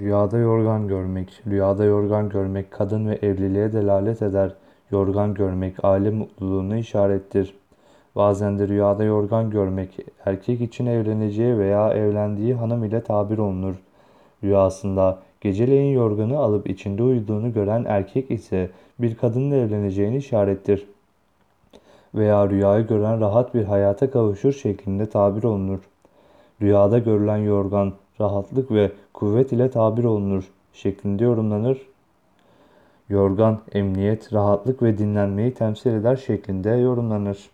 Rüyada yorgan görmek. Rüyada yorgan görmek kadın ve evliliğe delalet eder. Yorgan görmek aile mutluluğuna işarettir. Bazen de rüyada yorgan görmek erkek için evleneceği veya evlendiği hanım ile tabir olunur. Rüyasında geceleyin yorganı alıp içinde uyuduğunu gören erkek ise bir kadınla evleneceğini işarettir. Veya rüyayı gören rahat bir hayata kavuşur şeklinde tabir olunur. Rüyada görülen yorgan rahatlık ve kuvvet ile tabir olunur şeklinde yorumlanır. Yorgan emniyet, rahatlık ve dinlenmeyi temsil eder şeklinde yorumlanır.